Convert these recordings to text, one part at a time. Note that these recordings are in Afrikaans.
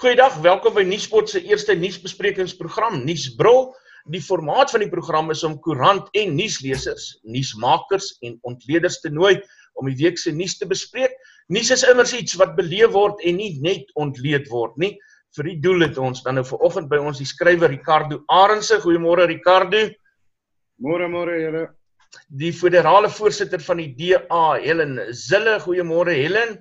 Goeiedag, welkom by Nuuspot se eerste nuusbesprekingsprogram Nuusbril. Die formaat van die program is om koerant en nuuslesers, nuusmakers en ontleeders te nooi om die week se nuus te bespreek. Nuus is immers iets wat beleef word en nie net ontleed word nie. Vir die doel het ons dan nou vanoggend by ons die skrywer Ricardo Arendse. Goeiemôre Ricardo. Môre môre julle. Die federale voorsitter van die DA, Helen Zille. Goeiemôre Helen.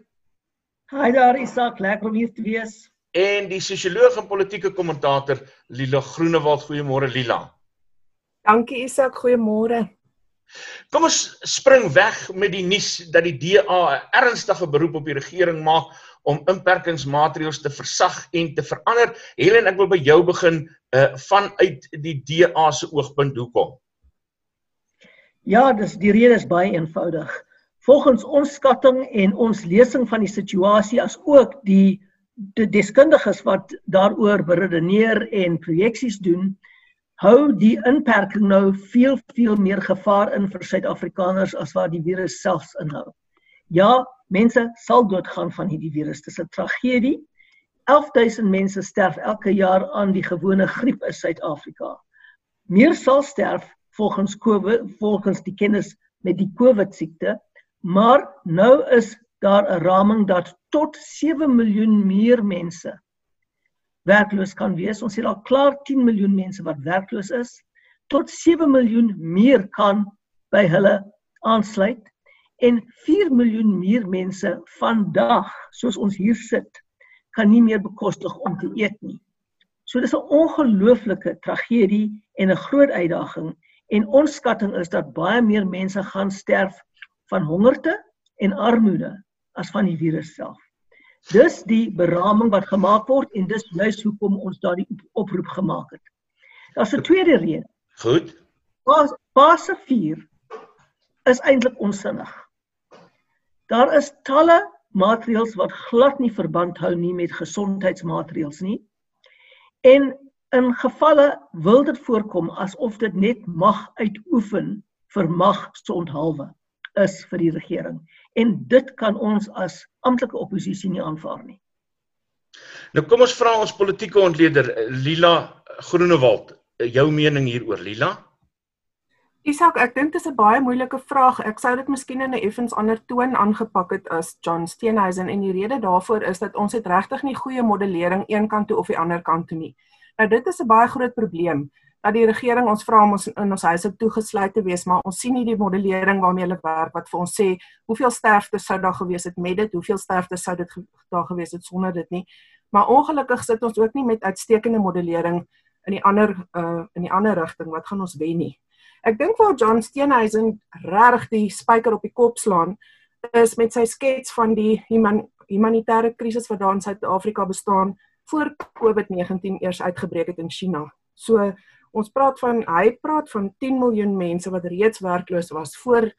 Hi daar, Isak, lekker om hier te wees en die sosioloog en politieke kommentator Lila Groenewald. Goeiemôre Lila. Dankie Isak, goeiemôre. Kom ons spring weg met die nuus dat die DA 'n ernstige beroep op die regering maak om inperkingsmaatreëls te versag en te verander. Helen, ek wil by jou begin uh vanuit die DA se oogpunt hoekom? Ja, dis die rede is baie eenvoudig. Volgens ons skatting en ons lesing van die situasie as ook die die deskundiges wat daaroor beredeneer en projeksies doen, hou die inperking nou veel veel meer gevaar in vir Suid-Afrikaners as wat die virus selfs inhou. Ja, mense sal doodgaan van hierdie virus. Dit is 'n tragedie. 11000 mense sterf elke jaar aan die gewone griep in Suid-Afrika. Meer sal sterf volgens COVID, volgens die kennis met die COVID siekte, maar nou is daar 'n raming dat tot 7 miljoen meer mense werkloos kan wees. Ons het al klaar 10 miljoen mense wat werkloos is. Tot 7 miljoen meer kan by hulle aansluit en 4 miljoen meer mense vandag soos ons hier sit kan nie meer bekostig om te eet nie. So dis 'n ongelooflike tragedie en 'n groot uitdaging en ons skatting is dat baie meer mense gaan sterf van hongerte en armoede as van die virus self. Dis die beraming wat gemaak word en dis juist hoekom ons daardie oproep gemaak het. Daar's 'n tweede rede. Goed. Fase 4 is eintlik onsinnig. Daar is talle maatreëls wat glad nie verband hou nie met gesondheidsmaatreëls nie. En in gevalle wil dit voorkom asof dit net mag uitoefen vir mag sondhalwe is vir die regering en dit kan ons as amptelike oppositie nie aanvaar nie. Nou kom ons vra ons politieke ontleder Lila Groenewald, jou mening hieroor Lila? Isak, ek dink dit is 'n baie moeilike vraag. Ek sou dit miskien in 'n effens ander toon aangepak het as John Steenhuisen en die rede daarvoor is dat ons het regtig nie goeie modellering een kant toe of die ander kant toe nie. Nou dit is 'n baie groot probleem dat die regering ons vra om ons in ons huise toegesluit te wees, maar ons sien nie die modellering waarmee hulle werk wat vir ons sê hoeveel sterftes sou daar gewees het met dit, hoeveel sterftes sou dit daar gewees het sonder dit nie. Maar ongelukkig sit ons ook nie met uitstekende modellering in die ander uh in die ander rigting wat gaan ons wen nie. Ek dink waar John Steenhuisen reg die spyker op die kop slaan is met sy skets van die human, humanitêre krisis wat daar in Suid-Afrika bestaan voor COVID-19 eers uitgebreek het in China. So Ons praat van hy praat van 10 miljoen mense wat reeds werkloos was voor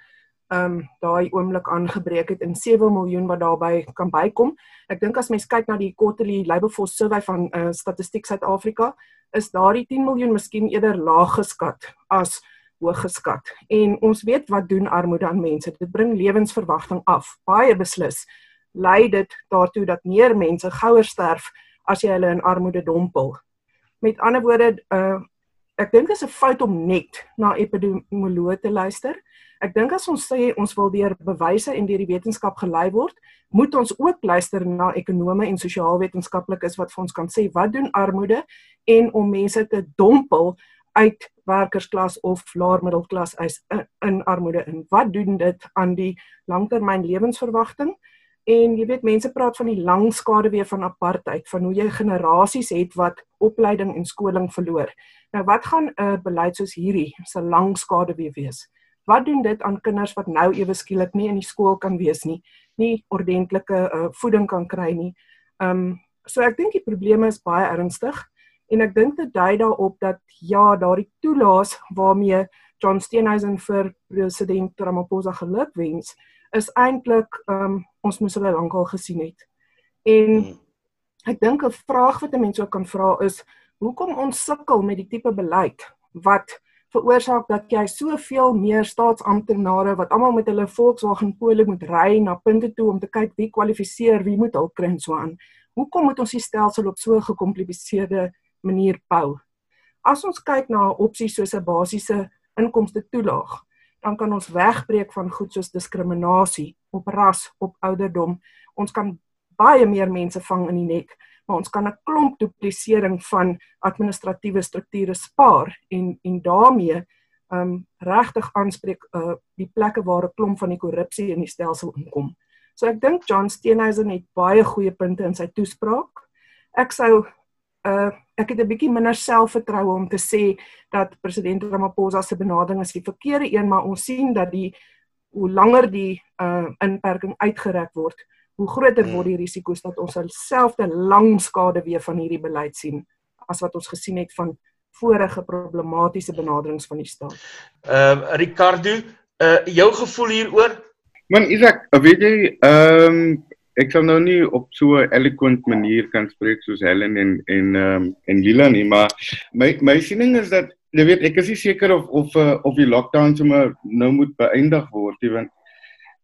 ehm um, daai oomblik aangebreek het en 7 miljoen wat daarbey kan bykom. Ek dink as mens kyk na die quarterly labour force survey van uh, Statistiek Suid-Afrika, is daardie 10 miljoen miskien eerder laag geskat as hoog geskat. En ons weet wat doen armoede aan mense. Dit bring lewensverwagting af. Baie beslis lei dit daartoe dat meer mense gouer sterf as jy hulle in armoede dompel. Met ander woorde, uh ek dink dit is 'n fout om net na epidemioloë te luister. Ek dink as ons sê ons wil deur bewyse en deur die wetenskap gelei word, moet ons ook luister na ekonome en sosiaalwetenskaplikes wat vir ons kan sê wat doen armoede en om mense te dompel uit werkersklas of laer middelklas is in armoede en wat doen dit aan die langtermyn lewensverwagting? En jy weet mense praat van die lang skaduwee van apartheid, van hoe jy generasies het wat opleiding en skoling verloor. Nou wat gaan 'n uh, beleid soos hierdie se lang skaduwee wees? Wat doen dit aan kinders wat nou ewe skielik nie in die skool kan wees nie, nie ordentlike uh, voeding kan kry nie? Ehm um, so ek dink die probleme is baie ernstig en ek dink dit dui daarop dat ja, daardie toelaas waarmee John Steenhuisen vir president Ramaphosa geluk wens, is eintlik ehm um, ons moes hulle lankal gesien het. En hmm. ek dink 'n vraag wat 'n mens ook kan vra is hoekom ons sukkel met die tipe beleid wat veroorsaak dat jy soveel meer staatsamptenare wat almal met hulle Volkswagen pole moet ry na punte toe om te kyk wie kwalifiseer, wie moet hulp kry en so aan. hoekom moet ons die stelsel op so 'n gekompliseerde manier bou? As ons kyk na 'n opsie soos 'n basiese inkomste toelaag, dan kan ons wegbreek van goed soos diskriminasie op ras, op ouderdom. Ons kan baie meer mense vang in die nek maar ons kan 'n klomp duplisering van administratiewe strukture spaar en en daarmee um regtig aanspreek uh die plekke waar 'n klomp van die korrupsie in die stelsel inkom. So ek dink John Steenhuisen het baie goeie punte in sy toespraak. Ek sou uh ek het 'n bietjie minder selfvertroue om te sê dat president Ramaphosa se benadering is die verkeerde een, maar ons sien dat die hoe langer die uh inperking uitgereik word, hoe groter word die risiko's dat ons selfde lang skade weer van hierdie beleid sien as wat ons gesien het van vorige problematiese benaderings van die staat. Ehm uh, Ricardo, uh jou gevoel hieroor? Man Isak, weet jy, ehm um, ek sal nou nie op so 'n eloquent manier kan spreek soos Helen en en ehm um, en Lila nie, maar my my siening is dat jy weet ek is nie seker of of uh, of die lockdown sommer nou moet beëindig word, want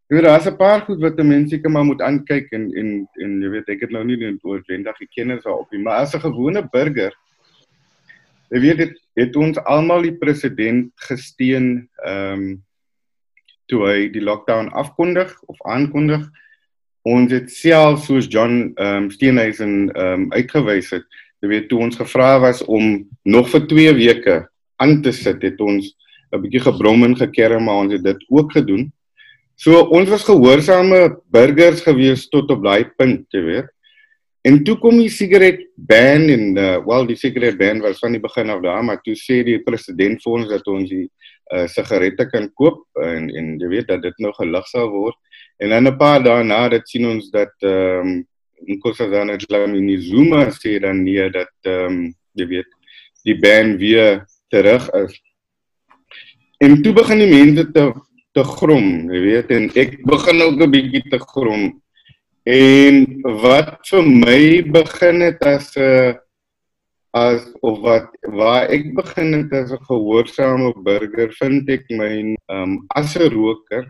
Jy weet daar's 'n paar goed wat 'n mens seker maar moet aankyk en en en jy weet ek het nou nie die oorwendige kennis daarop nie, maar as 'n gewone burger jy weet dit het ons almal die president gesteun ehm um, toe hy die lockdown afkondig of aankondig. Ons het self soos John ehm um, Steenhuisen ehm um, uitgewys het, jy weet toe ons gevra was om nog vir 2 weke aan te sit, het ons 'n bietjie gebrom en gekerm, maar ons het dit ook gedoen. So ons was gehoorsame burgers gewees tot op daai punt, jy weet. En toe kom die sigaret ban en uh, wel die sigaret ban was van die begin af daar, maar toe sê die president vir ons dat ons die uh, sigarette kan koop en en jy weet dat dit nou gelig sal word. En dan 'n paar dae na dit sien ons dat ehm um, Nkosazana Dlamini Zuma sê dan nee dat ehm um, jy weet die ban weer terug is. En toe begin die mense te te grom, jy weet, en ek begin ook 'n bietjie te grom. En wat vir my begin het as 'n uh, as of wat waar ek begin het as 'n gehoorsame burger, vind ek my um as 'n roker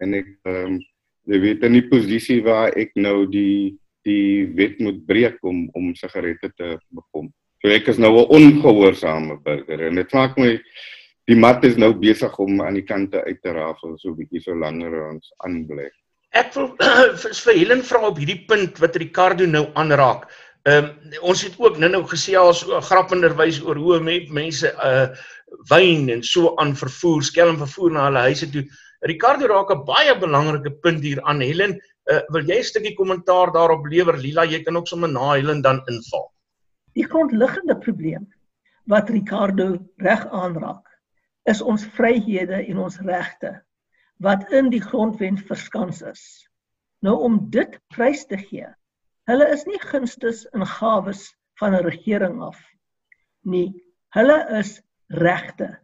en ek um jy weet in die posisie waar ek nou die die wet moet breek om om sigarette te bekom. So ek is nou 'n ongehoorsame burger en dit maak my die mat is nou besig om aan die kante uit te rafel so 'n bietjie so langer ons aanbly. Ek wil vir Helen vra op hierdie punt wat Ricardo nou aanraak. Ehm um, ons het ook nou-nou gesê as so grappenderwys oor hoe mense uh wyn en so aan vervoer, skelm vervoer na hulle huise toe. Ricardo raak 'n baie belangrike punt hier aan Helen. Uh wil jy 'n stukkie kommentaar daarop lewer Lila? Jy kan ook sommer na Helen dan inval. Die grondliggende probleem wat Ricardo reg aanraak is ons vryhede en ons regte wat in die grondwet verskans is. Nou om dit prys te gee. Hulle is nie gunstes en gawes van 'n regering af nie. Hulle is regte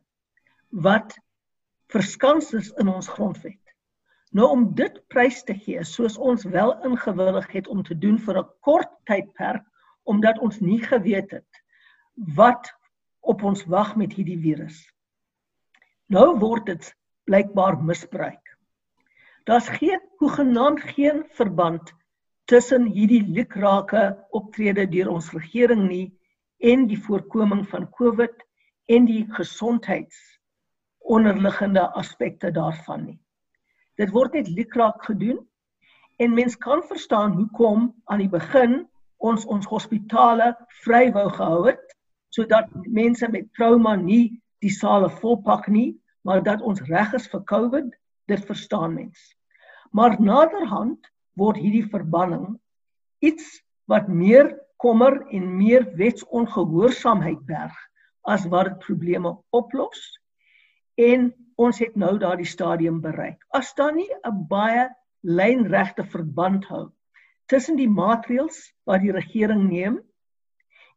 wat verskans is in ons grondwet. Nou om dit prys te gee soos ons wel ingewillig het om te doen vir 'n kort tydperk omdat ons nie geweet het wat op ons wag met hierdie virus. Nou word dit blykbaar misbruik. Daar's geen hoegenaamd geen verband tussen hierdie lukrake optrede deur ons regering nie en die voorkoming van COVID en die gesondheids onderliggende aspekte daarvan nie. Dit word net lukraak gedoen en mens kan verstaan hoekom aan die begin ons ons hospitale vry wou gehou het sodat mense met trauma nie die sale volpak nie, maar dat ons reg is vir COVID, dit verstaan mens. Maar naderhand word hierdie verbanning iets wat meer kommer en meer wetsongehoorsaamheid berg as wat dit probleme oplos. En ons het nou daardie stadium bereik. As daar nie 'n baie lynregte verband hou tussen die maatreëls wat die regering neem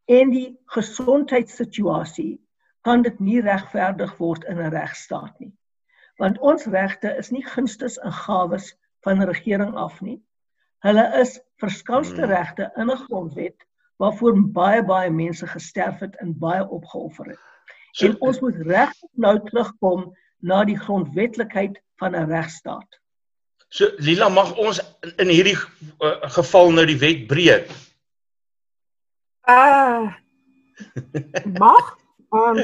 en die gesondheidssituasie kan dit nie regverdig word in 'n regstaat nie. Want ons regte is nie gunstes en gawes van 'n regering af nie. Hulle is verskanste hmm. regte in 'n grondwet waarvoor baie baie mense gesterf het en baie opgeoffer het. En ons moet reg nou terugkom na die grondwetlikheid van 'n regstaat. So Lila mag ons in hierdie uh, geval nou die wet breek Uh mag. Um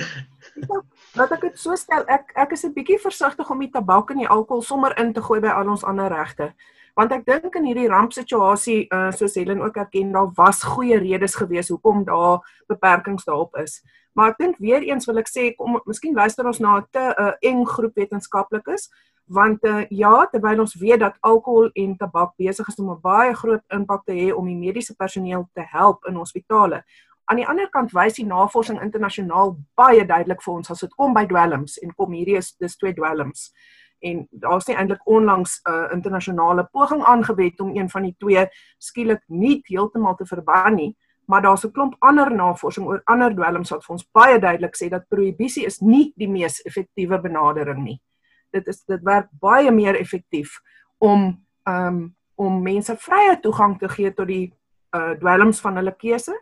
Laat ek dit so stel, ek ek is 'n bietjie versigtig om die tabak en die alkohol sommer in te gooi by al ons ander regte. Want ek dink in hierdie rampsituasie, uh soos Helen ook erken, daar was goeie redes gewees hoekom daar beperkings daarop is. Maar ek dink weer eens wil ek sê kom miskien luister ons na 'n te uh, eng groep wetenskaplikes want uh, ja terwyl ons weet dat alkohol en tabak besig is om 'n baie groot impak te hê om die mediese personeel te help in hospitale. Aan die ander kant wys die navorsing internasionaal baie duidelik vir ons as dit kom by dwelms en kom hierdie is dis twee dwelms. En daar's nie eintlik onlangs 'n uh, internasionale poging aangewend om een van die twee skielik nie heeltemal te verban nie maar daar's 'n klomp ander navorsing oor ander dwelms wat vir ons baie duidelik sê dat prohibisie is nie die mees effektiewe benadering nie. Dit is dit werk baie meer effektief om um om mense vrye toegang te gee tot die uh dwelms van hulle keuse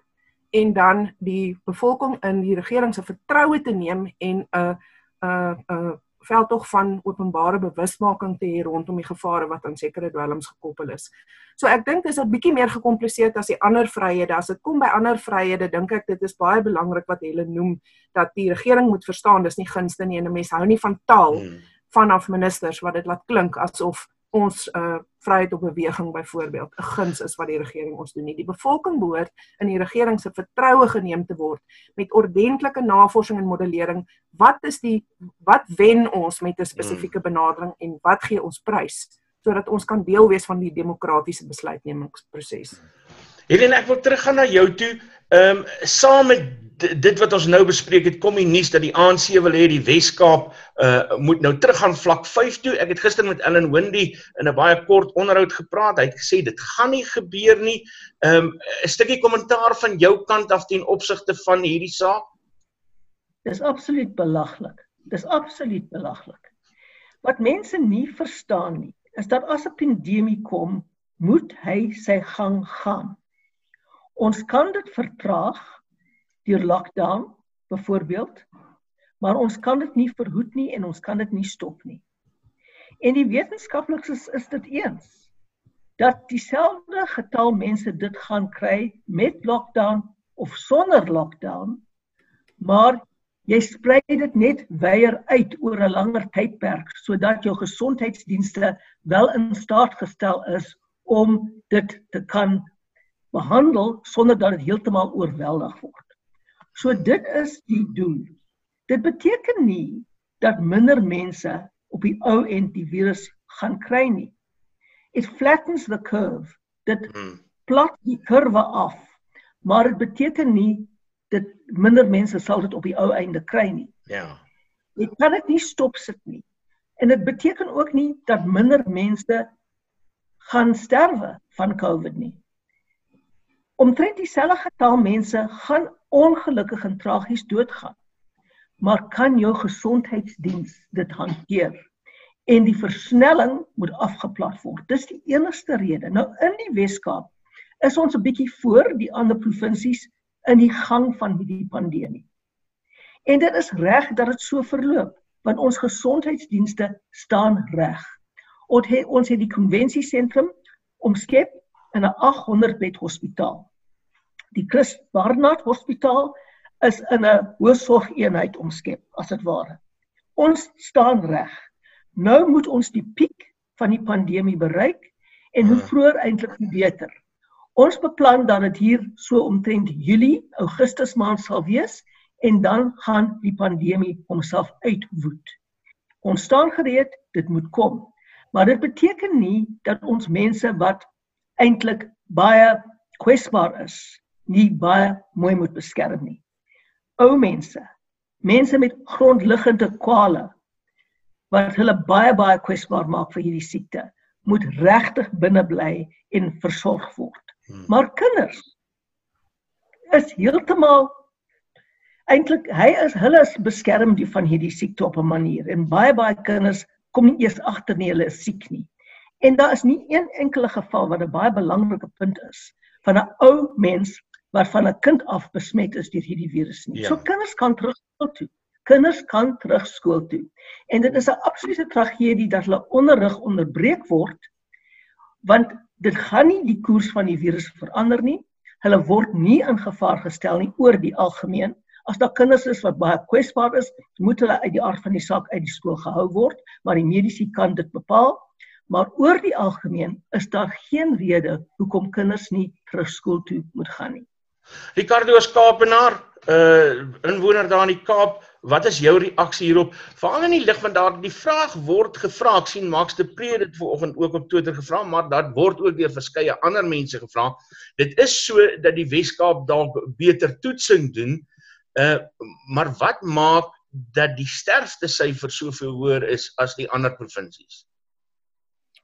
en dan die bevolking in die regering se vertroue te neem en 'n uh, 'n uh, 'n uh, veldtog van openbare bewusmaking te hê rondom die gevare wat aan sekere dwelms gekoppel is. So ek dink dis 'n bietjie meer gekompliseer as die ander vryhede. As dit kom by ander vryhede, dink ek dit is baie belangrik wat hulle noem dat die regering moet verstaan dis nie gunste nie en 'n mens hou nie van taal hmm vanaf ministers wat dit laat klink asof ons uh vryheid op beweging byvoorbeeld 'n guns is wat die regering ons doen nie. Die bevolking behoort in die regering se vertroue geneem te word met ordentlike navorsing en modellering. Wat is die wat wen ons met 'n spesifieke hmm. benadering en wat gee ons prys sodat ons kan deel wees van die demokratiese besluitnemingsproses? Helene, ek wil teruggaan na jou toe. Ehm um, saam met dit wat ons nou bespreek het, kom die nuus dat die ANC wil hê die Wes-Kaap uh moet nou teruggaan vlak 5 toe. Ek het gister met Ellen Windy in 'n baie kort onderhoud gepraat. Hy het gesê dit gaan nie gebeur nie. Um 'n stukkie kommentaar van jou kant af ten opsigte van hierdie saak. Dis absoluut belaglik. Dis absoluut belaglik. Wat mense nie verstaan nie, is dat as 'n pandemie kom, moet hy sy gang gaan. Ons kan dit vertraag deur lockdown byvoorbeeld. Maar ons kan dit nie verhoed nie en ons kan dit nie stop nie. En die wetenskaplikes is, is dit eens dat dieselfde getal mense dit gaan kry met lockdown of sonder lockdown. Maar jy sprei dit net weier uit oor 'n langer tydperk sodat jou gesondheidsdienste wel in staat gestel is om dit te kan behandel sonder dat dit heeltemal oorweldig word. So dit is die doel. Dit beteken nie dat minder mense op die ou end die virus gaan kry nie. It flattens the curve. Dit hmm. plat die kurwe af. Maar dit beteken nie dat minder mense sal dit op die ou einde kry nie. Ja. Jy kan dit nie stop sit nie. En dit beteken ook nie dat minder mense gaan sterwe van COVID nie. Omtrent dieselfde getal mense gaan ongelukkig en tragies doodgaan. Maar kan jou gesondheidsdiens dit hanteer? En die versnelling moet afgeplat word. Dis die enigste rede. Nou in die Wes-Kaap is ons 'n bietjie voor die ander provinsies in die gang van hierdie pandemie. En dit is reg dat dit so verloop, want ons gesondheidsdienste staan reg. Ons het ons het die konvensiesentrum omskep in 'n 800 bed hospitaal. Die Chris Barnard Hospitaal is in 'n hoësorgeenheid omskep as dit ware. Ons staan reg. Nou moet ons die piek van die pandemie bereik en hoe hmm. vroeër eintlik hoe beter. Ons beplan dat dit hier so omtrent Julie, Augustus maand sal wees en dan gaan die pandemie homself uitwoed. Ons staan gereed, dit moet kom. Maar dit beteken nie dat ons mense wat eintlik baie kwesbaar is nie baie mooi moet beskerm nie. Ou mense, mense met grondliggende kwale wat hulle baie baie kwesbaar maak vir hierdie siekte, moet regtig binne bly en versorg word. Hmm. Maar kinders is heeltemal eintlik hy is hulle is beskerm die van hierdie siekte op 'n manier en baie baie kinders kom nie eers agter nie hulle is siek nie. En daar is nie een enkele geval wat 'n baie belangrike punt is van 'n ou mens waarvan 'n kind af besmet is deur hierdie virus nie. Ja. So kinders kan terug skool toe. Kinders kan terug skool toe. En dit is 'n absolute tragedie dat hulle onderrig onderbreek word want dit gaan nie die koers van die virus verander nie. Hulle word nie in gevaar gestel nie oor die algemeen. As daar kinders is wat baie kwesbaar is, moet hulle uit die aard van die saak uit die skool gehou word, maar die mediese kan dit bepaal. Maar oor die algemeen is daar geen rede hoekom kinders nie terug skool toe moet gaan nie. Ricardo is Kaapenaar, 'n uh, inwoner daar in die Kaap. Wat is jou reaksie hierop? Veral in die lig van daar die vraag word gevra. Ek sien Max de Pre dit vanoggend ook op Twitter gevra, maar dit word ook deur verskeie ander mense gevra. Dit is so dat die Weskaap dalk beter toetsing doen. Uh maar wat maak dat die sterfte syfer soveel hoër is as die ander provinsies?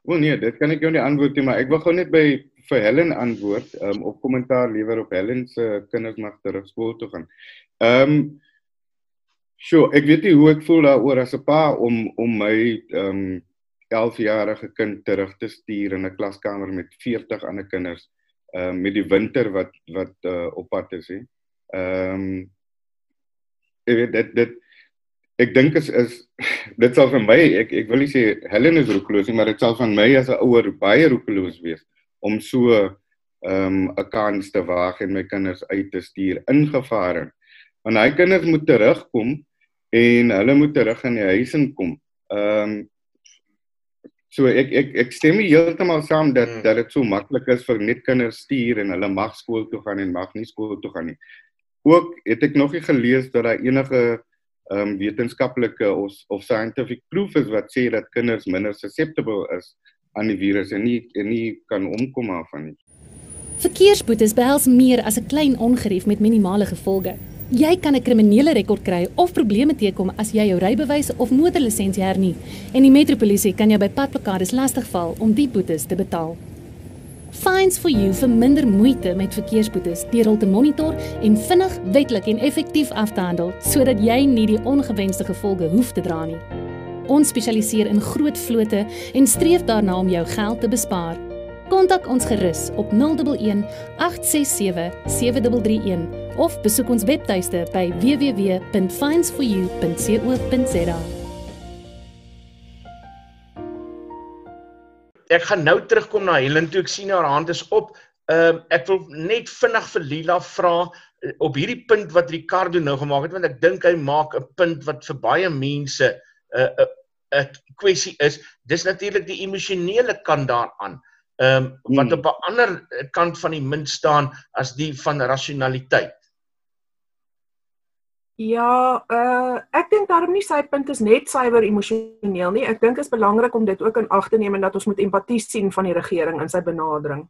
O nee, dit kan ek jou nie antwoord nie, maar ek wil gou net by vir Helen antwoord, um, op kommentaar lewer op Helen se kinders mag terug skool toe gaan. Ehm um, Sjoe, ek weet nie hoe ek voel daaroor as 'n pa om om my ehm um, 11-jarige kind terug te stuur in 'n klaskamer met 40 ander kinders ehm um, met die winter wat wat uh, op pad is hè. Ehm um, weet dit dit ek dink is is dit sal vir my ek ek wil nie sê Helen is roekeloos nie, maar dit sal van my as 'n ouer baie roekeloos wees om so ehm um, 'n kans te waag en my kinders uit te stuur ingevare. Want hy kinders moet terugkom en hulle moet terug in die huis inkom. Ehm um, so ek ek ek stem nie heeltemal saam dat hmm. dat dit so maklik is vir net kinders stuur en hulle mag skool toe gaan en mag nie skool toe gaan nie. Ook het ek nog nie gelees dat daar enige ehm um, wetenskaplike of of scientific proof is wat sê dat kinders minder susceptible is aan die virus en nie en nie kan omkom daarvan nie. Verkeersboetes behels meer as 'n klein ongerief met minimale gevolge. Jy kan 'n kriminele rekord kry of probleme teekom as jy jou rybewys of motorlisensie hernie en die metropolisie kan jou by padplakkades lastigval om die boetes te betaal. Fines for you vir minder moeite met verkeersboetes deur hul te monitor en vinnig, wettelik en effektief af te handel sodat jy nie die ongewenste gevolge hoef te dra nie. Ons spesialiseer in groot vlote en streef daarna om jou geld te bespaar. Kontak ons gerus op 011 867 7331 of besoek ons webtuiste by www.finds4u.co.za. Ek gaan nou terugkom na Helen toe ek sien haar hand is op. Ehm um, ek wil net vinnig vir Lila vra uh, op hierdie punt wat Ricardo nou gemaak het want ek dink hy maak 'n punt wat vir baie mense 'n uh, 'n uh, 'n kwessie is. Dis natuurlik die emosionele kant daaraan. Ehm um, wat hmm. op 'n ander kant van die munt staan as die van rasionaliteit. Ja, uh ek dink daarom nie sy punt is net suiwer emosioneel nie. Ek dink dit is belangrik om dit ook in ag te neem en dat ons moet empatie sien van die regering in sy benadering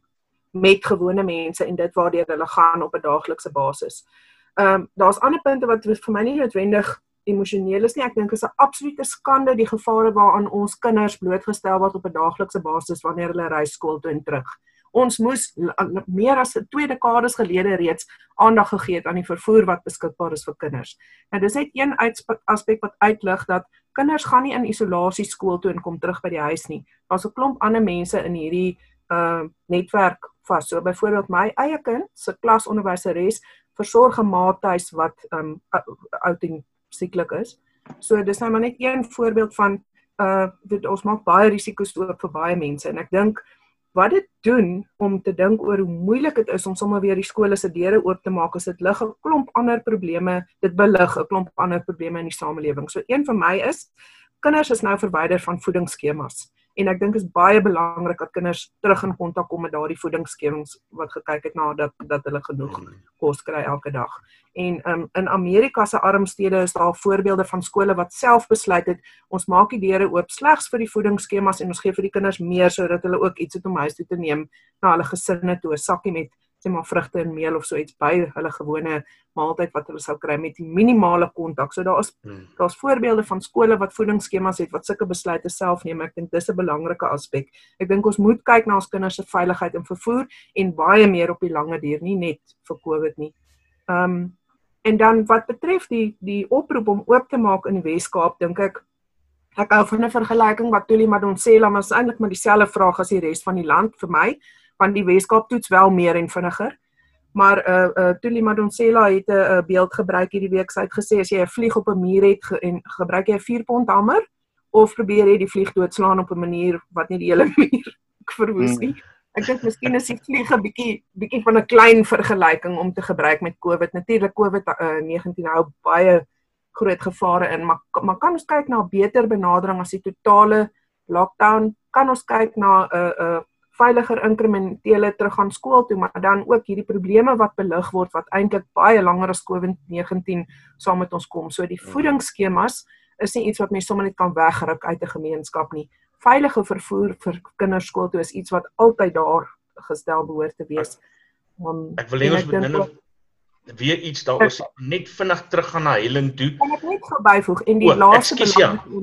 met gewone mense en dit waardeur hulle gaan op 'n daaglikse basis. Ehm um, daar's ander punte wat vir my nie noodwendig emosioneel is nie. Ek dink is 'n absolute skande die gevare waaraan ons kinders blootgestel word op 'n daaglikse basis wanneer hulle ry skool toe en terug ons moes meer as 2 dekades gelede reeds aandag gegee het aan die vervoer wat beskikbaar is vir kinders. Nou dis net een aspek wat uitlig dat kinders gaan nie in isolasie skool toe en kom terug by die huis nie. Daar's 'n klomp ander mense in hierdie uh netwerk vas. So byvoorbeeld my eie kind se klasonderwyseres versorg 'n maathuis wat um oud en sieklik is. So dis nou maar net een voorbeeld van uh dit ons maak baie risiko's oop vir baie mense en ek dink wat dit doen om te dink oor hoe moeilik dit is om sommer weer die skole se deure oop te maak as dit lig 'n klomp ander probleme dit belig 'n klomp ander probleme in die samelewing. So een van my is kinders is nou verwyder van voedingsskemas en ek dink is baie belangrik dat kinders terug in kontak kom met daardie voedingsskemas wat gekyk het na dat dat hulle genoeg hmm. kos kry elke dag. En um, in Amerika se arm stede is daar voorbeelde van skole wat self besluit het ons maak die deure oop slegs vir die voedingsskemas en ons gee vir die kinders meer sodat hulle ook iets het om huis toe te neem na hulle gesinne toe 'n sakkie met sê maar vrugte en meel of so iets by hulle gewone maaltyd wat hulle sou kry met die minimale kontak. So daar is hmm. daar's voorbeelde van skole wat voedingsskemas het wat sulke besluite self neem. Ek dink dis 'n belangrike aspek. Ek dink ons moet kyk na ons kinders se veiligheid in vervoer en baie meer op die lange duur, nie net vir COVID nie. Um en dan wat betref die die oproep om oop te maak in die Wes-Kaap, dink ek ek hou van 'n vergelyking wat Tuli Madonsela maar is eintlik maar dieselfde vraag as die res van die land vir my van die Weskaap toets wel meer en vinniger. Maar uh uh Tuli Madonsela het 'n uh, beeld gebruik hierdie week. Sy het gesê as jy 'n vlieg op 'n muur het ge en gebruik jy 'n 4 pond hamer of probeer jy die vlieg doodslaan op 'n manier wat nie die hele muur verwoes nie. Ek dink miskien is die vlieg 'n bietjie bietjie van 'n klein vergelyking om te gebruik met COVID. Natuurlik COVID-19 uh, hou baie groot gevare in, maar maar kan ons kyk na 'n beter benadering as die totale lockdown? Kan ons kyk na 'n uh, 'n uh, veiliger inkrementele teruggaan skool toe, maar dan ook hierdie probleme wat belig word wat eintlik baie langer as COVID-19 saam met ons kom. So die voedingsskemas is nie iets wat mens sommer net kan wegruk uit 'n gemeenskap nie. Veilige vervoer vir kinders skool toe is iets wat altyd daar gestel behoort te wees. Um, ek wil hê ons moet nou weer iets daaroor sê net vinnig teruggaan na Helen toe. Kan ek net verbyvoeg en die oh, laaste belang ja.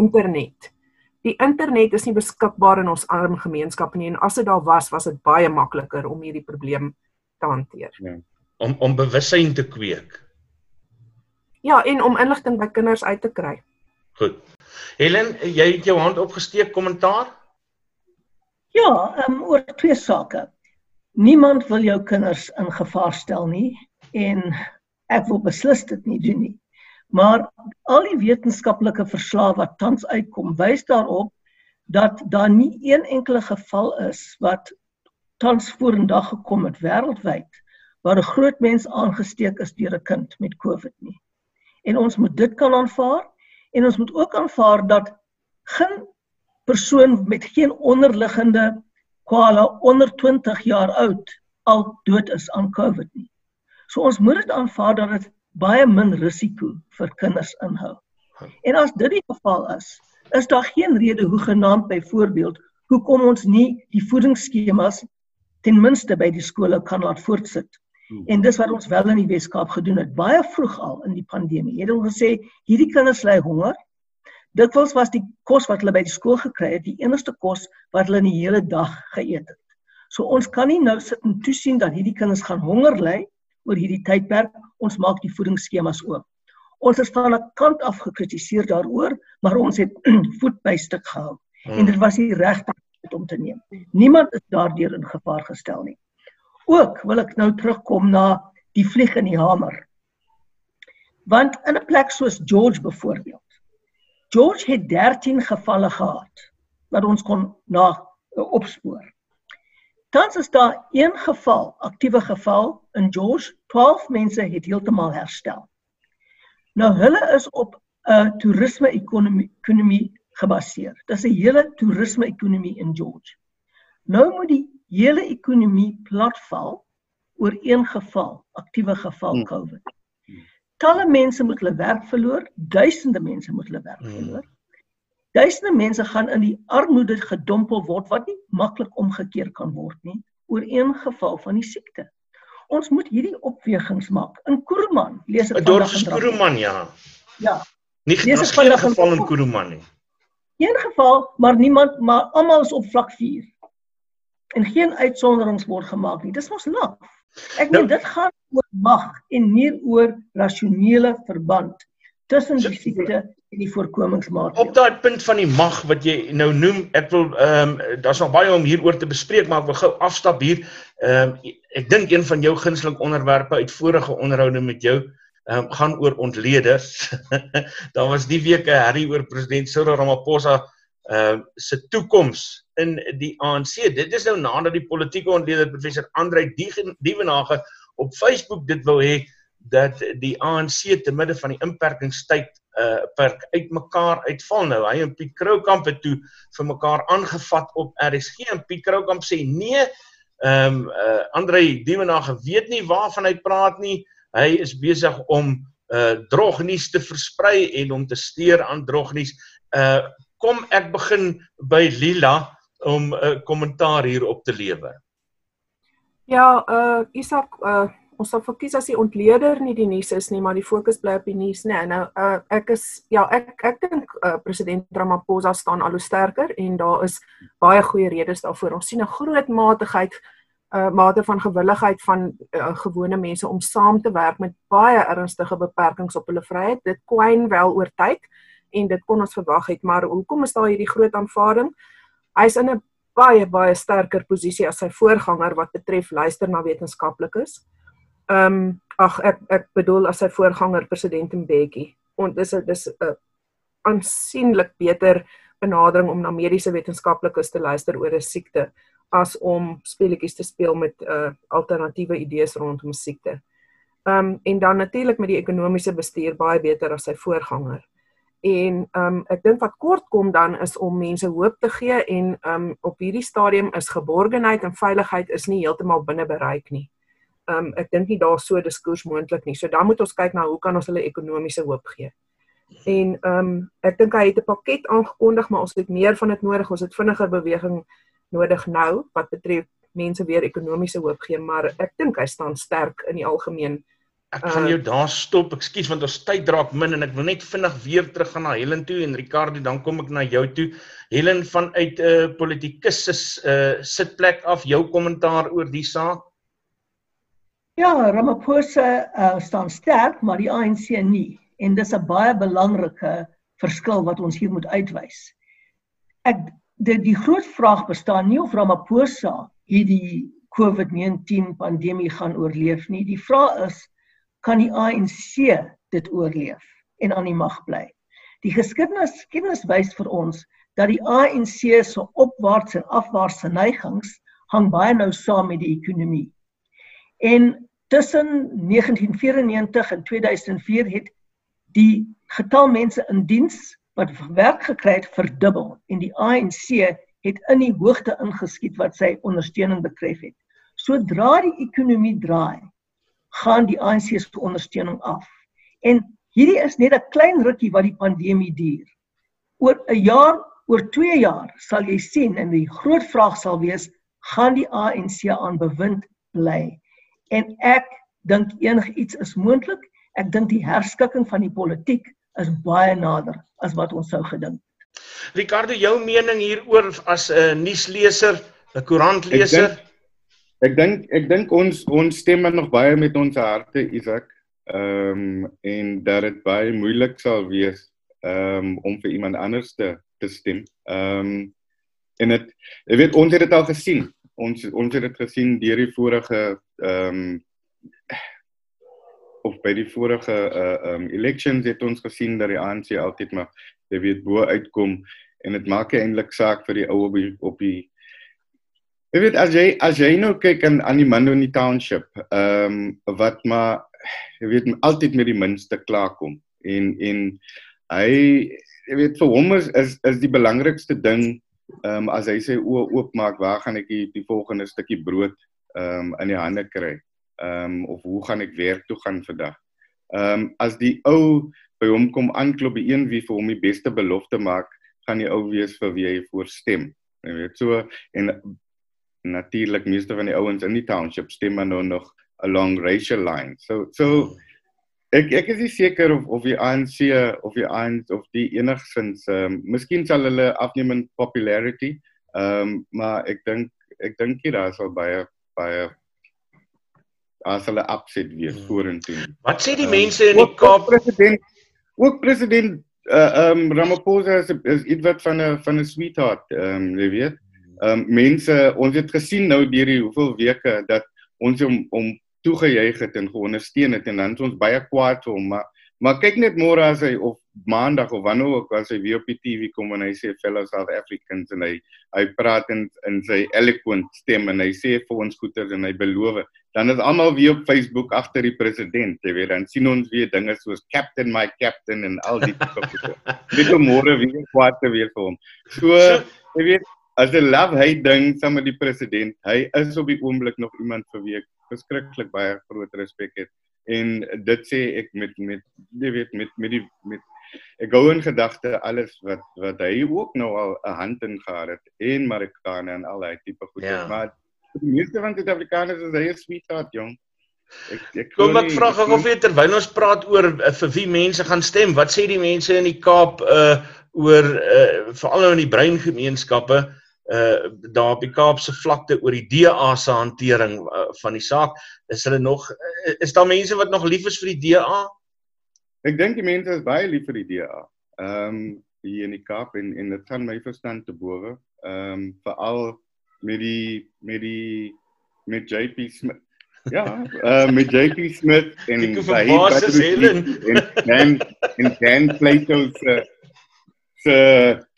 internet. Die internet is nie beskikbaar in ons arm gemeenskappe nie en as dit daar was, was dit baie makliker om hierdie probleem te hanteer. Ja. Om om bewussyn te kweek. Ja, en om inligting by kinders uit te kry. Goed. Helen, jy het jou hand opgesteek kommentaar? Ja, um, oor twee sake. Niemand wil jou kinders in gevaar stel nie en ek wil beslis dit nie doen nie. Maar al die wetenskaplike verslae wat tans uitkom, wys daarop dat daar nie een enkele geval is wat tans vorendag gekom het wêreldwyd waar 'n groot mens aangesteek is deur 'n kind met COVID nie en ons moet dit kan aanvaar en ons moet ook aanvaar dat geen persoon met geen onderliggende kwale onder 20 jaar oud al dood is aan COVID nie. So ons moet dit aanvaar dat dit baie min risiko vir kinders inhou. En as dit die geval is, is daar geen rede hoe genaamd byvoorbeeld hoekom ons nie die voedingsskemas ten minste by die skole kan laat voortsit Hmm. En dis wat ons wel in die Weskaap gedoen het baie vroeg al in die pandemie. Het ons gesê hierdie kinders ly honger. Dikwels was die kos wat hulle by die skool gekry het, die enigste kos wat hulle in die hele dag geëet het. So ons kan nie nou sit en toesien dat hierdie kinders gaan honger ly oor hierdie tydperk. Ons maak die voedingsskemas oop. Ons is van 'n kant af gekritiseer daaroor, maar ons het voet by stuk gehou. En dit was die regte om te neem. Niemand is daardeur in gevaar gestel nie. Ook wil ek nou terugkom na die vlieg in die hamer. Want in 'n plek soos George byvoorbeeld. George het 13 gevalle gehad wat ons kon na opspoor. Tans is daar een geval, aktiewe geval in George, 12 mense het heeltemal herstel. Nou hulle is op 'n toerisme-ekonomie ekonomie gebaseer. Dis 'n hele toerisme-ekonomie in George. Nou moet die hele ekonomie platval oor een geval, aktiewe geval hmm. COVID. Talle mense moet hulle werk verloor, duisende mense moet hulle werk hmm. verloor. Duisende mense gaan in die armoede gedompel word wat nie maklik omgekeer kan word nie oor een geval van die siekte. Ons moet hierdie opwegings maak. In Kuruman lees ek van Kuruman ja. Ja. Nie geen geval in Kuruman nie. Een geval, maar niemand maar almal is op vlak 4 en geen uitsonderings word gemaak nie. Dis mos laf. Ek meen nou, dit gaan oor mag en nie oor rasionele verband tussen die siekte en die voorkomingsmaatreëls. Op daai punt van die mag wat jy nou noem, ek wil ehm um, daar's nog baie om hieroor te bespreek, maar ek wil gou afstap hier. Ehm um, ek dink een van jou gunsteling onderwerpe uit vorige onderhoude met jou ehm um, gaan oor ontleders. Daar was die week 'n herrie oor president Cyril Ramaphosa ehm uh, se toekoms in die ANC. Dit is nou nadat die politieke ontleder professor Andrei Dievenage op Facebook dit wou hê dat die ANC te midde van die inperkingstyd uh perk uitmekaar uitval nou. Hy en Piet Kroukamp het toe vir mekaar aangevat op RSG en Piet Kroukamp sê nee, ehm um, uh Andrei Dievenage weet nie waarvan hy praat nie. Hy is besig om uh drognuus te versprei en om te steur aan drognuus. Uh kom ek begin by Lila om 'n uh, kommentaar hierop te lewer. Ja, uh Isak, uh ons sal fokus as die ontleder nie die nuus is nie, maar die fokus bly op die nuus, nee. Nou uh ek is ja, ek ek dink uh, president Ramaphosa staan al hoe sterker en daar is baie goeie redes daarvoor. Ons sien 'n groot matigheid uh mate van gewilligheid van uh, gewone mense om saam te werk met baie ernstige beperkings op hulle vryheid. Dit kwyn wel oor tyd en dit kon ons verwag het, maar hoekom is daar hierdie groot aanvaarding? hy's in 'n baie baie sterker posisie as sy voorganger wat betref luister na wetenskaplikes. Ehm um, ag ek ek bedoel as sy voorganger president Mbeki. En dis 'n dis 'n aansienlik beter benadering om na mediese wetenskaplikes te luister oor 'n siekte as om speletjies te speel met uh alternatiewe idees rondom siekte. Um en dan natuurlik met die ekonomiese bestuur baie beter as sy voorganger. En um ek dink wat kort kom dan is om mense hoop te gee en um op hierdie stadium is geborgenheid en veiligheid is nie heeltemal binne bereik nie. Um ek dink nie daar so diskurs moontlik nie. So dan moet ons kyk na hoe kan ons hulle ekonomiese hoop gee. En ehm um, ek dink hy het 'n pakket aangekondig, maar ons het meer van dit nodig. Ons het vinniger beweging nodig nou wat betref mense weer ekonomiese hoop gee, maar ek dink hy staan sterk in die algemeen. Ek gaan uh, jou daar stop. Ekskuus want ons tyd draak min en ek wil net vinnig weer terug gaan na Helen toe en Ricardo, dan kom ek na jou toe. Helen vanuit 'n uh, politikus se uh, sitplek af, jou kommentaar oor die saak. Ja, Ramaphosa uh, staan sterk, maar die ANC nie en dis 'n baie belangrike verskil wat ons hier moet uitwys. Ek die, die groot vraag bestaan nie of Ramaphosa hierdie COVID-19 pandemie gaan oorleef nie. Die vraag is kan die ANC dit oorleef en aan die mag bly? Die geskiedenis kennis wys vir ons dat die ANC se opwaartse en afwaartse neigings hang baie nou saam met die ekonomie. En tussen 1994 en 2004 het die getal mense in diens wat werk gekry het verdubbel en die ANC het in die hoogte ingeskiet wat sy ondersteuning betref het. Sodra die ekonomie draai, gaan die ANC se ondersteuning af. En hierdie is net 'n klein rukkie wat die pandemie duur. Oor 'n jaar, oor 2 jaar sal jy sien en die groot vraag sal wees, gaan die ANC aan bewind bly? En ek dink enigiets is moontlik ek dink die herskikking van die politiek is baie nader as wat ons sou gedink. Ricardo, jou mening hieroor as 'n uh, nuusleser, 'n koerantleser? Ek dink ek dink ons ons stem nog baie met ons harte, Isak. Ehm um, en dat dit baie moeilik sal wees ehm um, om vir iemand anders te te stem. Ehm um, en dit ek weet ons het dit al gesien. Ons ons het dit gesien deur die vorige ehm um, of by die vorige uh um elections het ons gesien dat die ANC altyd maar jy weet bo uitkom en dit maak eintlik saak vir die ou op die op die Jy weet as jy as jy nou kyk aan aan die Mandoni Township, ehm um, wat maar jy weet altyd met die minste klaarkom en en hy jy weet vir hom is is, is die belangrikste ding ehm um, as hy sy oë oopmaak, waar gaan ek die, die volgende stukkie brood ehm um, in die hande kry? ehm um, of hoe gaan ek werk toe gaan vandag. Ehm um, as die ou by hom kom aanklop by een wie vir hom die beste belofte maak, gaan die ou wees vir wie hy voorstem. Jy weet so en natuurlik meeste van die ouens in die township stem maar nou nog along racial lines. So so ek ek is nie seker of of die ANC of die ANC of die enigsins ehm um, miskien sal hulle afneem in popularity. Ehm um, maar ek dink ek dink hier daar sal baie baie as hulle opset weer hmm. vorentoe. Wat sê die um, mense in die Kaap president ook president uh, um Ramaphosa is, is iets van 'n van 'n sweetheart, um jy weet. Um mense ons het gesien nou deur die hoeveel weke dat ons hom om toegejuig het en geondersteun het en dan is ons baie kwaad vir hom, maar maar kyk net môre as hy of maandag of wanneer ook as hy weer op die TV kom en hy sê fellow South Africans en hy hy praat in in sy eloquent stem en hy sê vir ons goeters en hy beloof dan is almal weer op Facebook agter die president jy weet dan sien ons weer dinge soos captain my captain en al die tipe goeie dit môre weer kwaad te weer vir hom. So jy weet as 'n love hate ding saam met die president hy is op die oomblik nog iemand vir wie ek verskriklik baie groot respek het. En dit sê ek met met jy weet met met die met ek gou in gedagte alles wat wat hy ook nou al 'n hand in gehad het en Marokkaane en al daai tipe goed ja. maar die meeste van die Suid-Afrikaners is baie sweetheart jong. Ek ek kom ek vra gou of jy terwyl ons praat oor uh, vir wie mense gaan stem wat sê die mense in die Kaap uh oor uh veral nou in die brein gemeenskappe uh daar op die Kaapse vlakte oor die DA se hantering uh, van die saak? Is hulle nog uh, is daar mense wat nog lief is vir die DA Ek dink die mense is baie lief vir die DA. Ehm um, hier in die Kaap en en dit gaan my verstand te bowe. Ehm um, veral met die met die met JP Smith. Ja, uh, met JP Smith en Said Helen en dan en dan Plato se se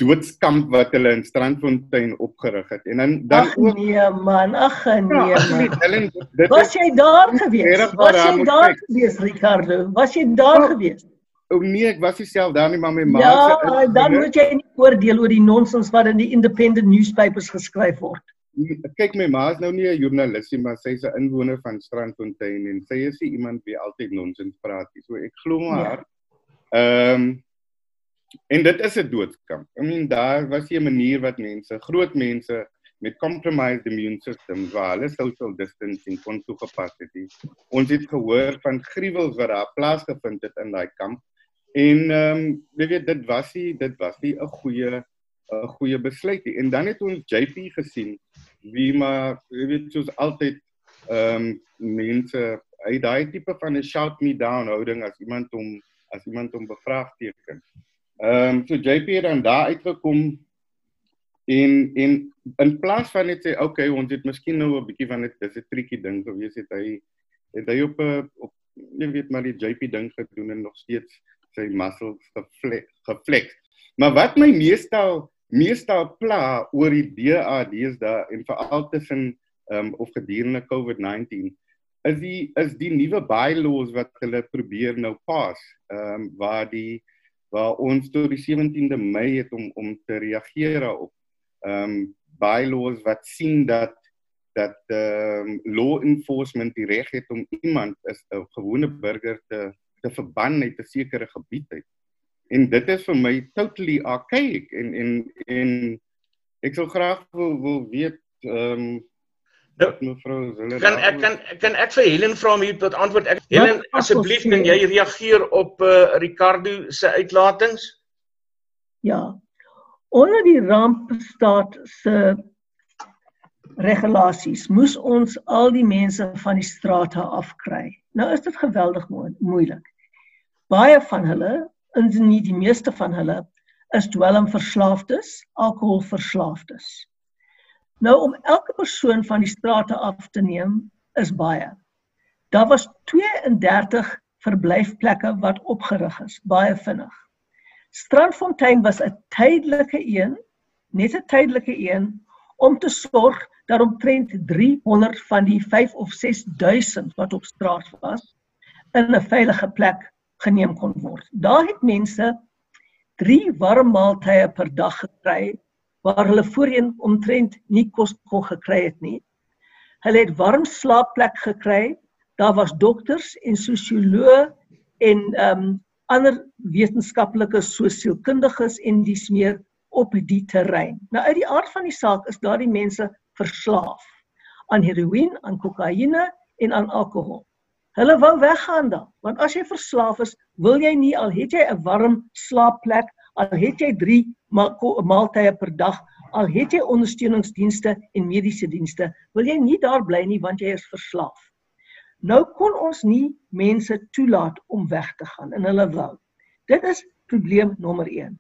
doodskamp wat hulle in Strandfontein opgerig het. En dan dan ag nee man, ag nee Ja, man. Helen, dit Was jy daar gewees? Was jy daar gewees Ricardo? Was jy daar Ja. gewees? oh nee, ek was nie self daar nie, maar my ma Ja, se dan moet jy nie oordeel oor die nonsens wat in die independent newspapers geskryf word. kyk my ma is nou nie 'n joernalis nie, maar sy's 'n inwoner van Strandfontein en sy is nie iemand wie altyd nonsens praat nie. So ek glo maar Ja. haar. En dit is 'n doodskamp. I mean daar was 'n manier wat mense, groot mense met compromised immune systems waar hulle social distancing kon toegepas het. Ons het gehoor van gruwels wat daar plaasgevind het in daai kamp. En ehm um, jy weet dit was nie dit was nie 'n goeie 'n goeie besluit nie. En dan het ons JP gesien wie maar jy weet soos altyd ehm um, mense hy daai tipe van 'n shout me down houding as iemand hom as iemand hom bevraagteken. Ehm um, so JP het dan daar uitgekom en en in plaas van net sê okay ons het miskien nou 'n bietjie van dit dis 'n triekie ding gewees het hy het hy op 'n op jy weet maar die JP ding gedoen en nog steeds sy muscles geflex. Maar wat my meestal meestal pla oor die DAD's daar en veral tussen ehm um, of gedurende COVID-19 is die is die nuwe bylaws wat hulle probeer nou pas ehm um, waar die waar ons tot die 17de Mei het om om te reageer daarop. Ehm um, bylaws wat sien dat dat ehm um, law enforcement die reg het om iemand as 'n gewone burger te te verban uit 'n sekere gebied uit. En dit is vir my totally archaic en en en ek sou graag wil wil weet ehm um, Mevrou Zille Kan ek kan kan ek vir Helen vra om hier tot antwoord? Ek Helen, asseblief kan jy reageer op uh, Ricardo se uitlatings? Ja. Onder die rampstaat se regulasies moes ons al die mense van die strate afkry. Nou is dit geweldig mo moeilik. Baie van hulle, indien nie die meeste van hulle, is dwelmverslaafdes, alkoholverslaafdes. Nou om elke persoon van die strate af te neem is baie. Daar was 32 verblyfplekke wat opgerig is, baie vinnig. Strandfontein was 'n tydelike een, net 'n tydelike een om te sorg dat omtrent 300 van die 5 of 6000 wat op straat was in 'n veilige plek geneem kon word. Daar het mense 3 warm maaltye per dag gekry waar hulle voorheen omtrent nie kos kon gekry het nie. Hulle het warm slaapplek gekry. Daar was dokters en sosioloë en ehm um, ander wetenskaplike sosiaalkundiges en dis meer op die terrein. Nou uit die aard van die saak is daardie mense verslaaf aan heroïne, aan kokaine en aan alkohol. Hulle wou weggaan dan, want as jy verslaaf is, wil jy nie al het jy 'n warm slaapplek, al het jy 3 ma maaltye per dag, al het jy ondersteuningsdienste en mediese dienste, wil jy nie daar bly nie want jy is verslaaf. Nou kon ons nie mense toelaat om weg te gaan en hulle wou. Dit is probleem nommer 1.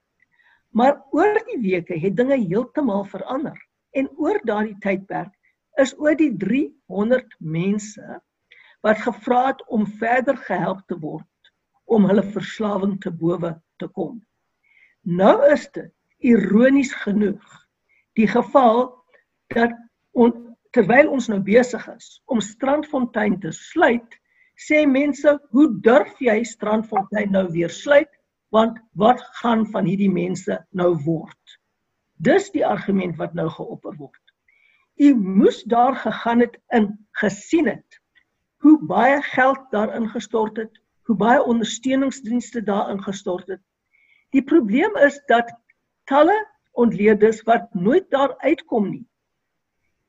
Maar oor die weke het dinge heeltemal verander en oor daardie tydperk is oor die 300 mense wat gevra het om verder gehelp te word om hulle verslawing te bowe te kom. Nou is dit ironies genoeg die geval dat on, terwyl ons nou besig is om Strandfontein te sluit, sê mense, "Hoe durf jy Strandfontein nou weer sluit? Want wat gaan van hierdie mense nou word?" Dis die argument wat nou geopper word. U moes daar gegaan het en gesien het hoe baie geld daarin gestort het, hoe baie ondersteuningsdienste daarin gestort het. Die probleem is dat talle ontleeders wat nooit daar uitkom nie,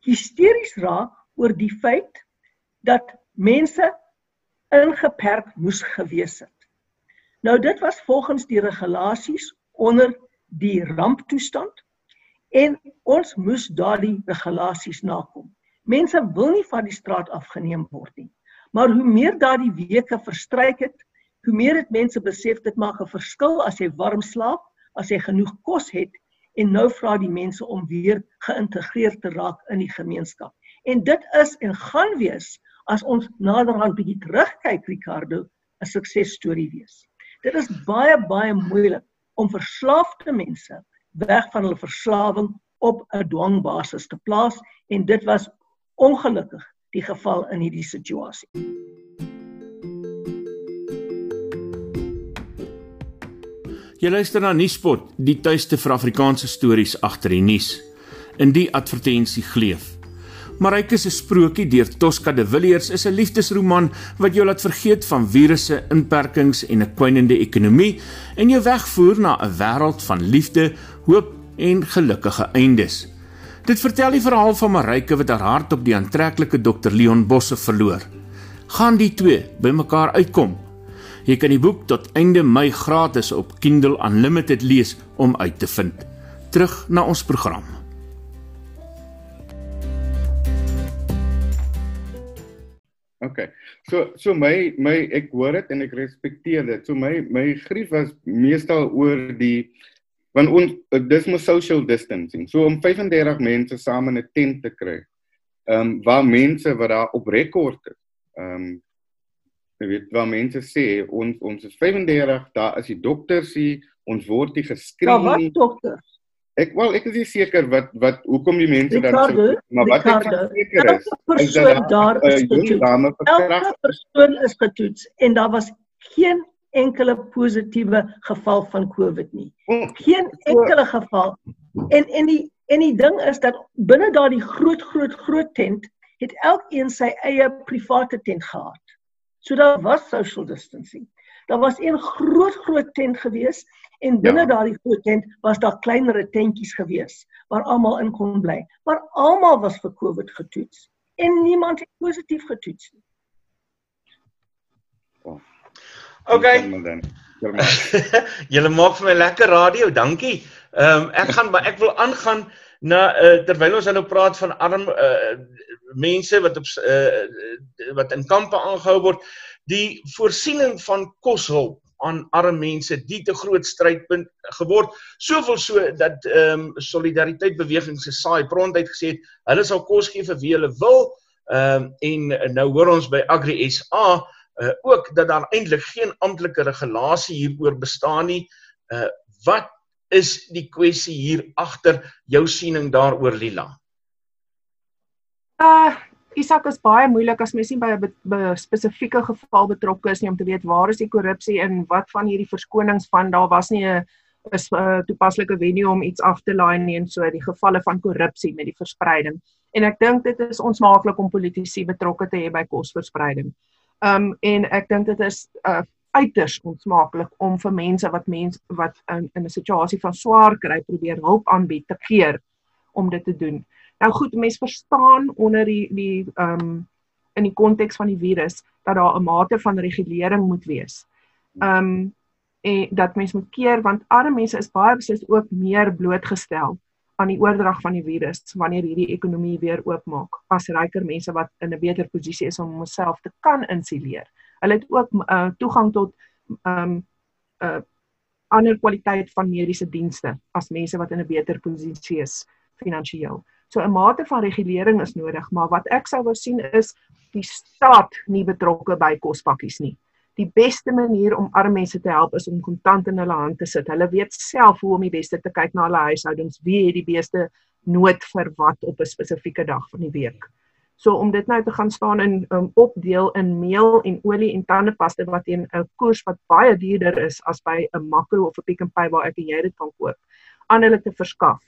hysteries raak oor die feit dat mense ingeperk moes gewees het. Nou dit was volgens die regulasies onder die ramptoestand en ons moes daardie regulasies nakom. Mense wil nie van die straat afgeneem word nie. Maar hoe meer daardie weke verstryk het, hoe meer het mense besef dit maak 'n verskil as jy warm slaap, as jy genoeg kos het en nou vra die mense om weer geïntegreer te raak in die gemeenskap. En dit is en gaan wees as ons naderhand bietjie terugkyk Ricardo, 'n suksesstorie wees. Dit is baie baie moeilik om verslaafde mense weg van hulle verslawing op 'n dwangbasis te plaas en dit was ongelukkig die geval in hierdie situasie. Jy luister na Nuuspot, die tuiste vir Afrikaanse stories agter die nuus. In die advertensie gleef Marike se sprokie deur Tosca de Villiers is 'n liefdesroman wat jou laat vergeet van virusse, inperkings en 'n kwynende ekonomie en jou wegvoer na 'n wêreld van liefde, hoop en gelukkige eindes. Dit vertel die verhaal van Marike wat haar hart op die aantreklike Dr Leon Bosse verloor. Gaan die twee bymekaar uitkom? Jy kan die boek tot einde Mei gratis op Kindle Unlimited lees om uit te vind. Terug na ons program. Okay. So so my my ek hoor dit en ek respekteer dit. So my my grief was meestal oor die want ons dis mos social distancing. So om 35 mense saam in 'n tent te kry. Ehm um, waar mense wat daar op rekord is. Ehm um, jy weet waar mense sê ons ons is 35, daar is die dokters hier, ons word nie geskree nie. Ja, wat dokters? Ek wel ek is nie seker wat wat hoekom die mense dan so maar wat Ricardo, ek seker is is dat daar is 'n persoon is getoets en daar was geen enkele positiewe geval van COVID nie. Geen enkele geval. En en die en die ding is dat binne daardie groot groot groot tent het elkeen sy eie private tent gehad. So daar was social distancing. Daar was een groot groot tent geweest En binne ja. daardie groot tent was daar kleinere tentjies gewees waar almal in kon bly. Maar almal was vir COVID getoets en niemand het positief getoets nie. Oh. Okay. Julle maak vir my lekker radio, dankie. Ehm um, ek gaan maar ek wil aangaan na uh, terwyl ons nou praat van arm uh, mense wat op uh, wat in kampe aangehou word, die voorsiening van koshulp aan arme mense die te groot strydpunt geword. Soveel so dat ehm um, solidariteit beweging se saai prontuit gesê het hulle sal kos gee vir wie hulle wil. Ehm um, en nou hoor ons by Agri SA uh, ook dat daar eintlik geen amptelike regulasie hieroor bestaan nie. Uh, wat is die kwessie hier agter jou siening daaroor Lila uh Isak is baie moeilik as mens nie by 'n spesifieke geval betrokke is nie om te weet waar is die korrupsie en wat van hierdie verskonings van daar was nie 'n is 'n toepaslike venue om iets af te laai nie en so die gevalle van korrupsie met die verspreiding. En ek dink dit is onsmaaklik om politici betrokke te hê by kosverspreiding. Um en ek dink dit is uh, uiters onsmaaklik om vir mense wat mense wat in, in 'n situasie van swaar kry probeer hulp aanbied te keer om dit te doen. Nou goed, mense verstaan onder die die ehm um, in die konteks van die virus dat daar 'n mate van regulering moet wees. Ehm um, en dat mense moet keer want arme mense is baie beslis ook meer blootgestel aan die oordrag van die virus wanneer hierdie ekonomie weer oopmaak as ryker mense wat in 'n beter posisie is om homself te kan insuleer. Hulle het ook uh, toegang tot ehm um, uh, ander kwaliteit van mediese dienste as mense wat in 'n beter posisie is finansiëel. So 'n mate van regulering is nodig, maar wat ek sou wou sien is die staat nie betrokke by kospakkies nie. Die beste manier om arme mense te help is om kontant in hulle hand te sit. Hulle weet self hoe om die beste te kyk na hulle huishoudings, wie het die beste nood vir wat op 'n spesifieke dag van die week. So om dit nou te gaan staan in um, opdeel in meel en olie en tandepaste wat teen 'n koers wat baie duurder is as by 'n Makro of 'n Pick n Pay waar ek en jy dit kan koop, aan hulle te verskaf.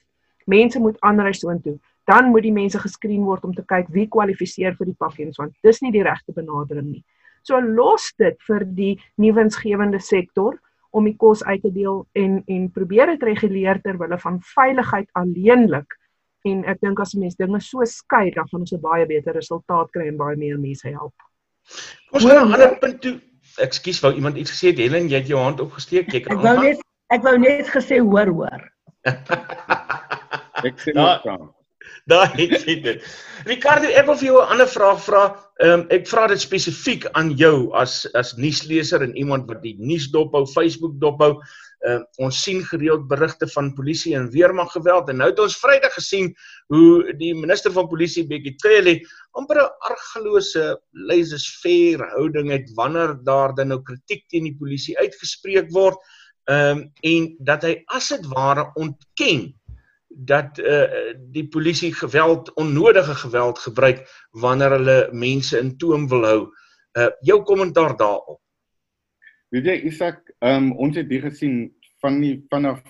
Mense moet aanry soontoe dan moet die mense geskreen word om te kyk wie kwalifiseer vir die pakkies want dis nie die regte benadering nie. So los dit vir die nuwensgewende sektor om die kos uit te deel en en probeer dit reguleer ter wille van veiligheid alleenlik. En ek dink as mense dinge so skei dan gaan ons 'n baie beter resultaat kry en baie meer mense help. Ons gaan 'n ander punt toe. Ekskuus, wou iemand iets gesê het? Helen, jy het jou hand opgesteek. Jy kan Ek wou net ek wou net gesê hoor hoor. ek maar nou, Daai het jy dit. Ricardo, ek wil vir jou 'n ander vraag vra. Ehm um, ek vra dit spesifiek aan jou as as nuusleser en iemand wat die nuus dophou, Facebook dophou. Ehm uh, ons sien gereeld berigte van polisie en weermag geweld en nou het ons Vrydag gesien hoe die minister van polisie Bekkie Cele amper 'n argelose laissez-faire houding het wanneer daar dan nou kritiek teen die polisie uitgespreek word. Ehm um, en dat hy as dit ware ontken dat uh die polisie geweld onnodige geweld gebruik wanneer hulle mense in toom wil hou. Uh jou kommentaar daarop. Weet jy Isak, um, ons het dit gesien van die vanaf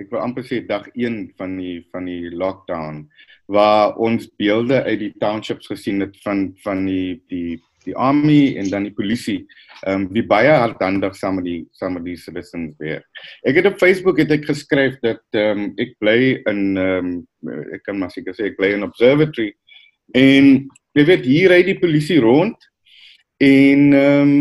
ek wil amper sê dag 1 van die van die lockdown waar ons beelde uit die townships gesien het van van die die die army en dan die polisie ehm um, wie baie hardhandig saam met die saam met die citizens weer. Ek het op Facebook het ek geskryf dat ehm um, ek bly in ehm um, ek kan maar seker sê ek bly in observatory en jy weet hier ry die polisie rond en ehm um,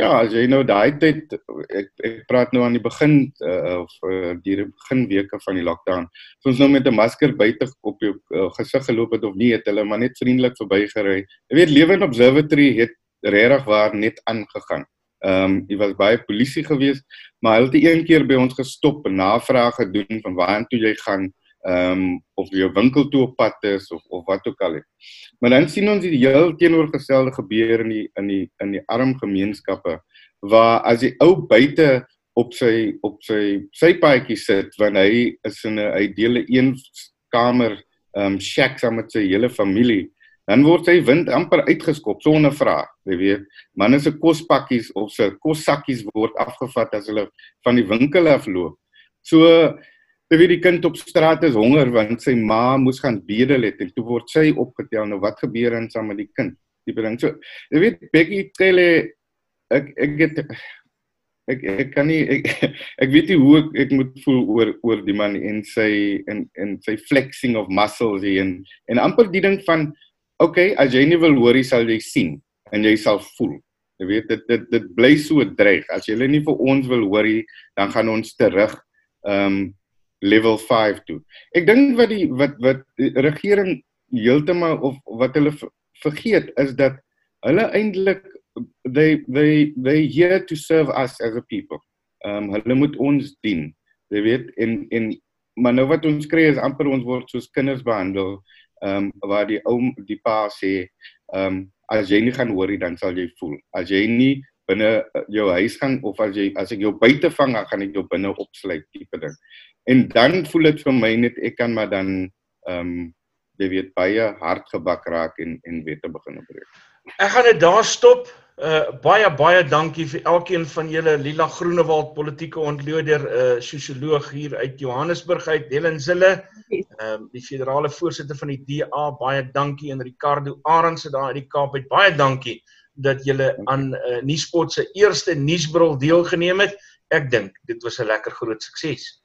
Ja, as jy nou daai tyd ek ek praat nou aan die begin uh, of uh, die begin weke van die lockdown. So ons nou met 'n masker buite op jou uh, gesig geloop het of nie, het hulle maar net vriendelik verbygery. Jy weet Lewe in Observatory het regtig waar net aangegaan. Ehm um, jy was baie polisie gewees, maar hulle het een keer by ons gestop en navraag gedoen van waartoe jy gaan ehm um, of jou winkel toe op pad is of of wat ook al. Het. Maar dan sien ons die heel teenoorgestelde gebeur in die in die in die arm gemeenskappe waar as die ou buite op sy op sy sy paadjie sit wanneer hy is in 'n ideale een kamer ehm um, shack saam met sy hele familie dan word sy wind amper uitgeskop sonder vraag jy weet manne se kospakkies of se kossakkies word afgevat as hulle van die winkel af loop so Weet die kind op straat is honger want sy ma moes gaan bedel het en toe word sy opgetel. Nou wat gebeur dan saam met die kind? Die ding. So jy weet Becky Telle ek ek het ek ek kan nie ek, ek weet nie hoe ek, ek moet voel oor oor die man en sy en en sy flexing of muscles hier en en amper die ding van okay, as jy nie wil hoor jy sal jy sien en jy sal voel. Jy weet dit dit dit bly so dreig. As jy nie vir ons wil hoor jy dan gaan ons terug ehm um, level 5 toe. Ek dink wat die wat wat die regering heeltemal of wat hulle vergeet is dat hulle eintlik they they they here to serve us as a people. Ehm um, hulle moet ons dien. Jy weet in in maar nou wat ons kry is amper ons word soos kinders behandel. Ehm um, waar die oom die pa sê ehm um, as jy nie gaan hoorie dan sal jy voel. As jy nie binne jou huis gaan of as jy as ek jou buite vang dan gaan ek jou binne opsluit tipe ding en dan voel dit vir my net ek kan maar dan ehm um, jy weet baie hard gebak raak en en wette begin breek. Ek gaan dit daar stop. Uh baie baie dankie vir elkeen van julle Lila Groenewald politieke ontleder uh sosioloog hier uit Johannesburg uit Helen Zille. Ehm um, die federale voorsitter van die DA baie dankie en Ricardo Arendse daar uit die Kaap uit baie dankie dat julle aan uh, Nuuspot se eerste nuusbril deelgeneem het. Ek dink dit was 'n lekker groot sukses.